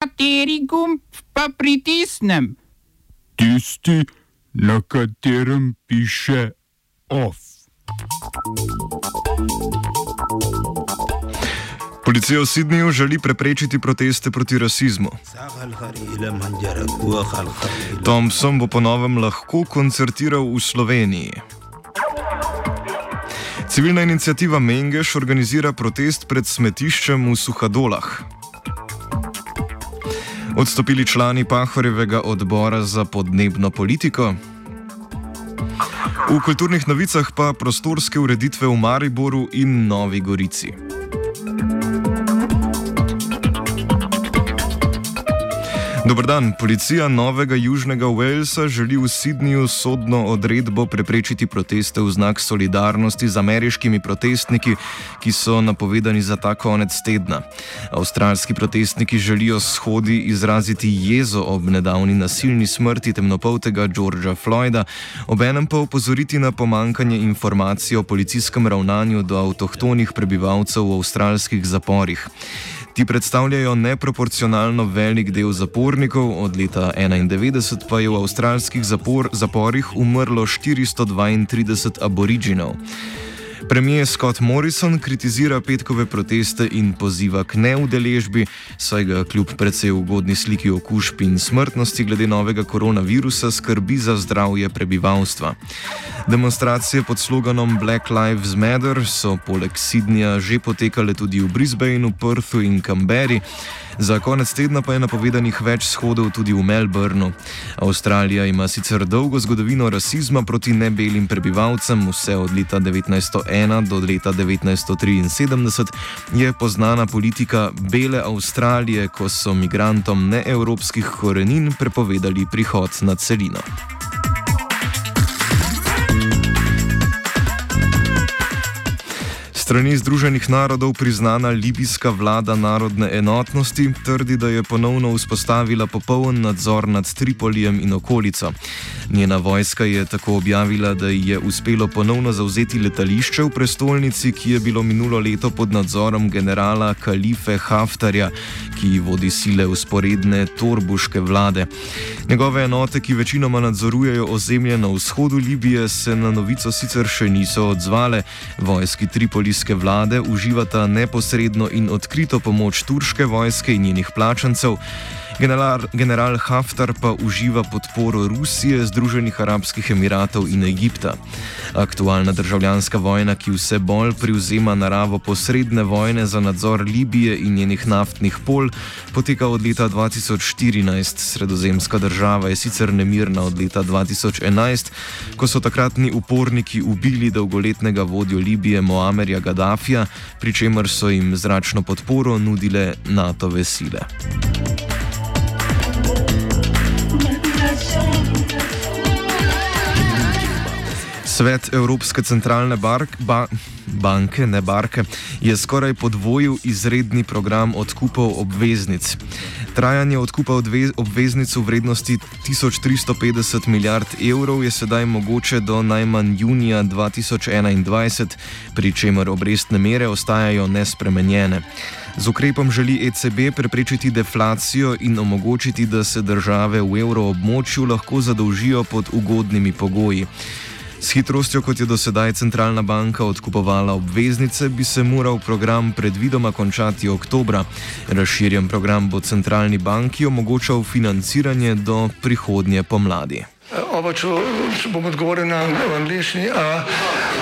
Kateri gumb pa pritisnem? Tisti, na katerem piše OF. Policija v Sydneyju želi preprečiti proteste proti rasizmu. Thompson bo ponovem lahko koncertiral v Sloveniji. Civilna inicijativa Mengeš organizira protest pred smetiščem v Suhadolah. Odstopili člani Pahorjevega odbora za podnebno politiko. V kulturnih novicah pa prostorske ureditve v Mariboru in Novi Gorici. Dobrodan, policija Novega Južnega Walesa želi v Sydneyju sodno odredbo preprečiti proteste v znak solidarnosti z ameriškimi protestniki, ki so napovedani za ta konec tedna. Avstralski protestniki želijo shodi izraziti jezo ob nedavni nasilni smrti temnopoltega Georgea Floyda, obenem pa opozoriti na pomankanje informacij o policijskem ravnanju do avtohtonih prebivalcev v avstralskih zaporih. Ti predstavljajo neproporcionalno velik del zapornikov, od leta 1991 pa je v avstralskih zapor, zaporih umrlo 432 aboriginov. Premijer Scott Morrison kritizira petkove proteste in poziva k neudeležbi, saj ga kljub precej ugodni sliki okužb in smrtnosti glede novega koronavirusa skrbi za zdravje prebivalstva. Demonstracije pod sloganom Black Lives Matter so poleg Sydneyja že potekale tudi v Brisbaneu, Perthu in Canberri. Za konec tedna pa je napovedanih več shodov tudi v Melbournu. Avstralija ima sicer dolgo zgodovino rasizma proti nebelim prebivalcem, vse od leta 1901 do leta 1973 je poznana politika Bele Avstralije, ko so migrantom neevropskih korenin prepovedali prihod na celino. Strani Združenih narodov priznana libijska vlada narodne enotnosti trdi, da je ponovno vzpostavila popoln nadzor nad Tripolijem in okolico. Njena vojska je tako objavila, da ji je uspelo ponovno zauzeti letališče v prestolnici, ki je bilo minulo leto pod nadzorom generala Kalife Haftarja, ki vodi sile usporedne torbuške vlade. Njegove enote, ki večinoma nadzorujejo ozemlje na vzhodu Libije, se na novico sicer še niso odzvale. Vojski Tripolijske vlade uživata neposredno in odkrito pomoč turške vojske in njenih plačancev. General, general Haftar pa uživa podporo Rusije, Združenih arabskih emiratov in Egipta. Aktualna državljanska vojna, ki vse bolj privzema naravo posredne vojne za nadzor Libije in njenih naftnih pol, poteka od leta 2014. Sredozemska država je sicer nemirna od leta 2011, ko so takratni uporniki ubili dolgoletnega vodjo Libije Moamerja Gaddafija, pri čemer so jim zračno podporo nudile NATO-ve sile. Svet Evropske centralne bark, ba, banke, ne barke, je skoraj podvojil izredni program odkupov obveznic. Trajanje odkupa obveznic v vrednosti 1350 milijard evrov je sedaj mogoče do najmanj junija 2021, pri čemer obrestne mere ostajajo nespremenjene. Z ukrepom želi ECB preprečiti deflacijo in omogočiti, da se države v evroobmočju lahko zadolžijo pod ugodnimi pogoji. S hitrostjo, kot je do sedaj centralna banka odkupovala obveznice, bi se moral program predvidoma končati oktobra. Razširjen program bo centralni banki omogočal financiranje do prihodnje pomladi. Oba, če, če bom odgovoril na angliški.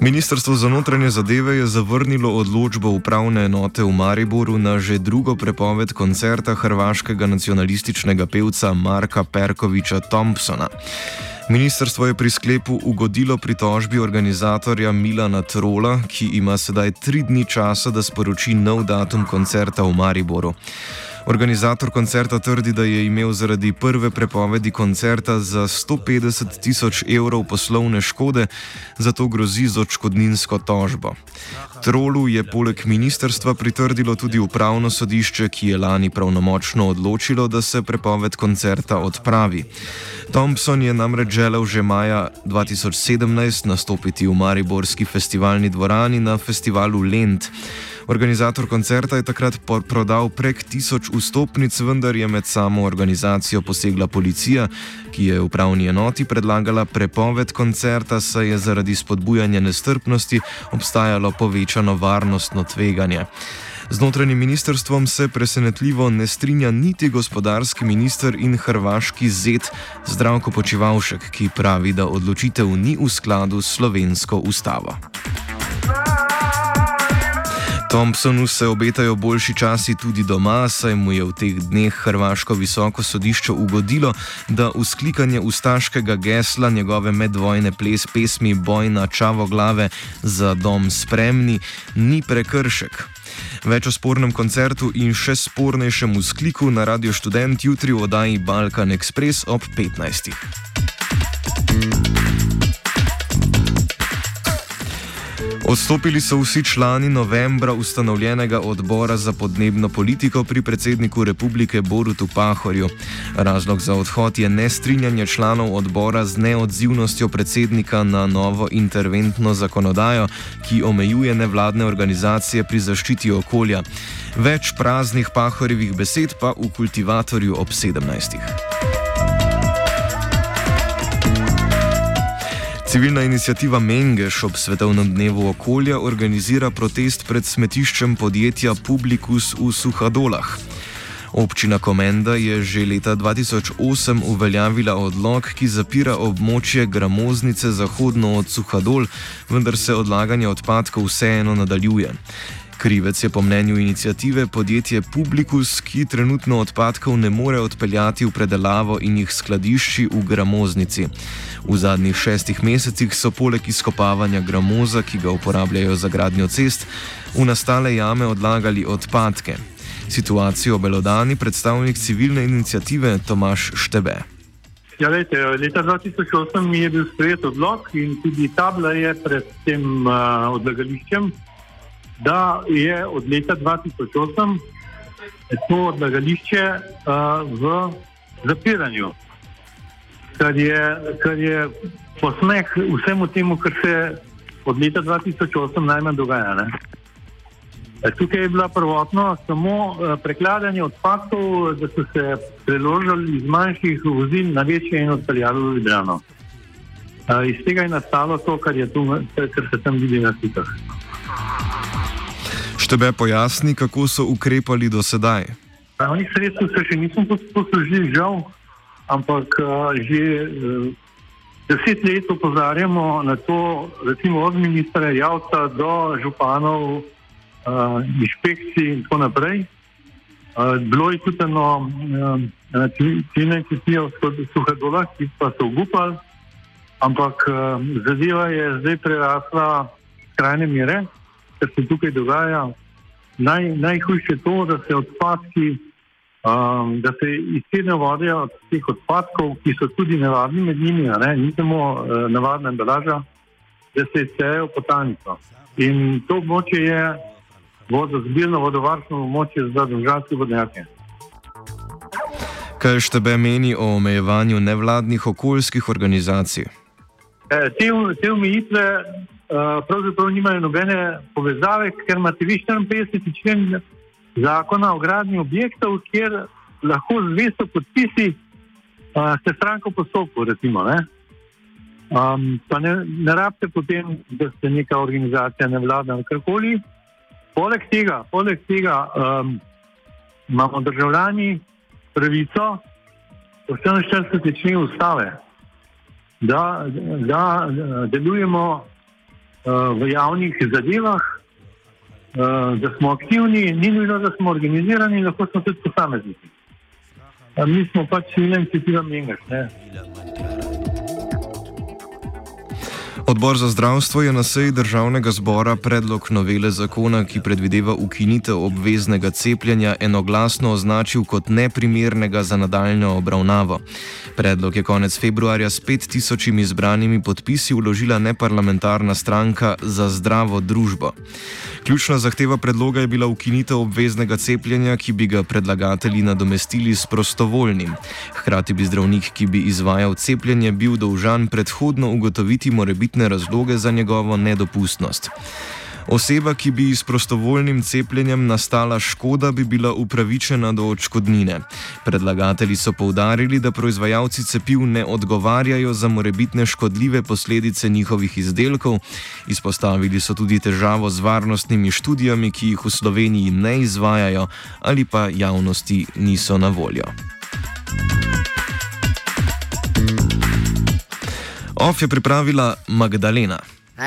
Ministrstvo za notranje zadeve je zavrnilo odločbo upravne enote v Mariboru na že drugo prepoved koncerta hrvaškega nacionalističnega pevca Marka Perkoviča Thompsona. Ministrstvo je pri sklepu ugodilo pritožbi organizatorja Milana Trola, ki ima sedaj tri dni časa, da sporoči nov datum koncerta v Mariboru. Organizator koncerta trdi, da je imel zaradi prve prepovedi koncerta za 150 tisoč evrov poslovne škode, zato grozi z odškodninsko tožbo. Trolu je poleg ministerstva pritrdilo tudi upravno sodišče, ki je lani pravnomočno odločilo, da se prepoved koncerta odpravi. Thompson je namreč želel že maja 2017 nastopiti v Mariborski festivalni dvorani na festivalu Lent. Organizator koncerta je takrat prodal prek tisoč vstopnic, vendar je med samo organizacijo posegla policija, ki je upravni enoti predlagala prepoved koncerta, saj je zaradi spodbujanja nestrpnosti obstajalo povečano varnostno tveganje. Z notranjim ministrstvom se presenetljivo ne strinja niti gospodarski minister in hrvaški zet Zdravko Počivalšek, ki pravi, da odločitev ni v skladu s slovensko ustavo. Thompsonu se obetajo boljši časi tudi doma, saj mu je v teh dneh Hrvaško visoko sodišče ugodilo, da usklikanje ustaškega gesla njegove medvojne ples pesmi Bojna čavo glave za dom spremni ni prekršek. Več o spornem koncertu in še spornejšem uskliku na Radio Student jutri v oddaji Balkan Express ob 15. Odstopili so vsi člani novembra ustanovljenega odbora za podnebno politiko pri predsedniku republike Borutu Pahorju. Razlog za odhod je nestrinjanje članov odbora z neodzivnostjo predsednika na novo interventno zakonodajo, ki omejuje nevladne organizacije pri zaščiti okolja. Več praznih Pahorjevih besed pa v kultivatorju ob 17. Civilna inicijativa Mengeš ob Svetovnem dnevu okolja organizira protest pred smetiščem podjetja Publikus v Suhadolah. Občina Komenda je že leta 2008 uveljavila odlog, ki zapira območje gramoznice zahodno od Suhadol, vendar se odlaganje odpadkov vseeno nadaljuje. Krivec je po mnenju inicijative podjetje Publikus, ki trenutno odpadkov ne more odpeljati v predelavo in jih skladišči v gramoznici. V zadnjih šestih mesecih so poleg izkopavanja gramoza, ki ga uporabljajo za gradnjo cest, v nastale jame odlagali odpadke. Situacijo obelodani predstavnik civilne inicijative Tomaš Štebe. Ja, lejte, leta 2008 je bil sprejet odlog in tudi tabla je pred tem uh, odlagališčem da je od leta 2008 to odlagališče uh, v zapiranju, kar je, kar je posmeh vsemu temu, kar se od leta 2008 najmanj dogaja. Ne? E, tukaj je bila prvotno samo prekladanje odpadkov, da so se preložili iz manjših vozil na večje in odpeljali v Ljubljano. Iz tega je nastalo to, kar, je tu, kar se tam vidi na slikah. Štebe pojasni, kako so ukrepali do sedaj. Pravnih sredstev se še nismo poslužili, žal, ampak že uh, deset let opozarjamo na to, recimo od ministra Javca do županov, inšpekcij in tako naprej. Bilo je tudi eno ciljne kmetije v Suhadolah, ki pa so ugupali, ampak uh, zadeva je zdaj prerasla skrajne mere kar se tukaj dogaja. Naj, najhujše je to, da se odpadki, um, da se izsledne vode od teh odpadkov, ki so tudi nevarni med njimi, ne, ni samo uh, navadna embalaža, da se izsejajo v potanico. In to območje je vodozbirno, vodovarstveno območje za državljanske vodnjake. Kaj štebe meni o omejevanju nevladnih okoljskih organizacij? E, te, te omejitve Eh, pravzaprav nimajo nobene povezave, ker imate vi 54. člen zakona o gradnji objektov, kjer lahko z 200 podpisi uh, ste stranko postopku. Recimo, ne? Um, pa ne, ne rabite potem, da ste neka organizacija, ne vlada ali karkoli. Poleg tega, poleg tega um, imamo državljani pravico, po 44. členu ustave, da, da delujemo v javnih zadevah, uh, da smo aktivni, ni nujno, da smo organizirani, lahko smo tudi posamezniki. Uh, mi smo pač civilna inicijativa Mengaš. Odbor za zdravstvo je na seji državnega zbora predlog novele zakona, ki predvideva ukinitev obveznega cepljenja, enoglasno označil kot neprimernega za nadaljno obravnavo. Predlog je konec februarja s 5000 izbranimi podpisi vložila neparlamentarna stranka za zdravo družbo. Ključna zahteva predloga je bila ukinitev obveznega cepljenja, ki bi ga predlagatelji nadomestili s prostovoljnim. Hkrati bi zdravnik, ki bi izvajal cepljenje, bil dolžan predhodno ugotoviti morebitne razloge za njegovo nedopustnost. Oseba, ki bi s prostovoljnim cepljenjem nastala škoda, bi bila upravičena do odškodnine. Predlagatelji so povdarili, da proizvajalci cepiv ne odgovarjajo za morebitne škodljive posledice njihovih izdelkov. Izpostavili so tudi težavo z varnostnimi študijami, ki jih v Sloveniji ne izvajajo ali pa javnosti niso na voljo. OF je pripravila Magdalena.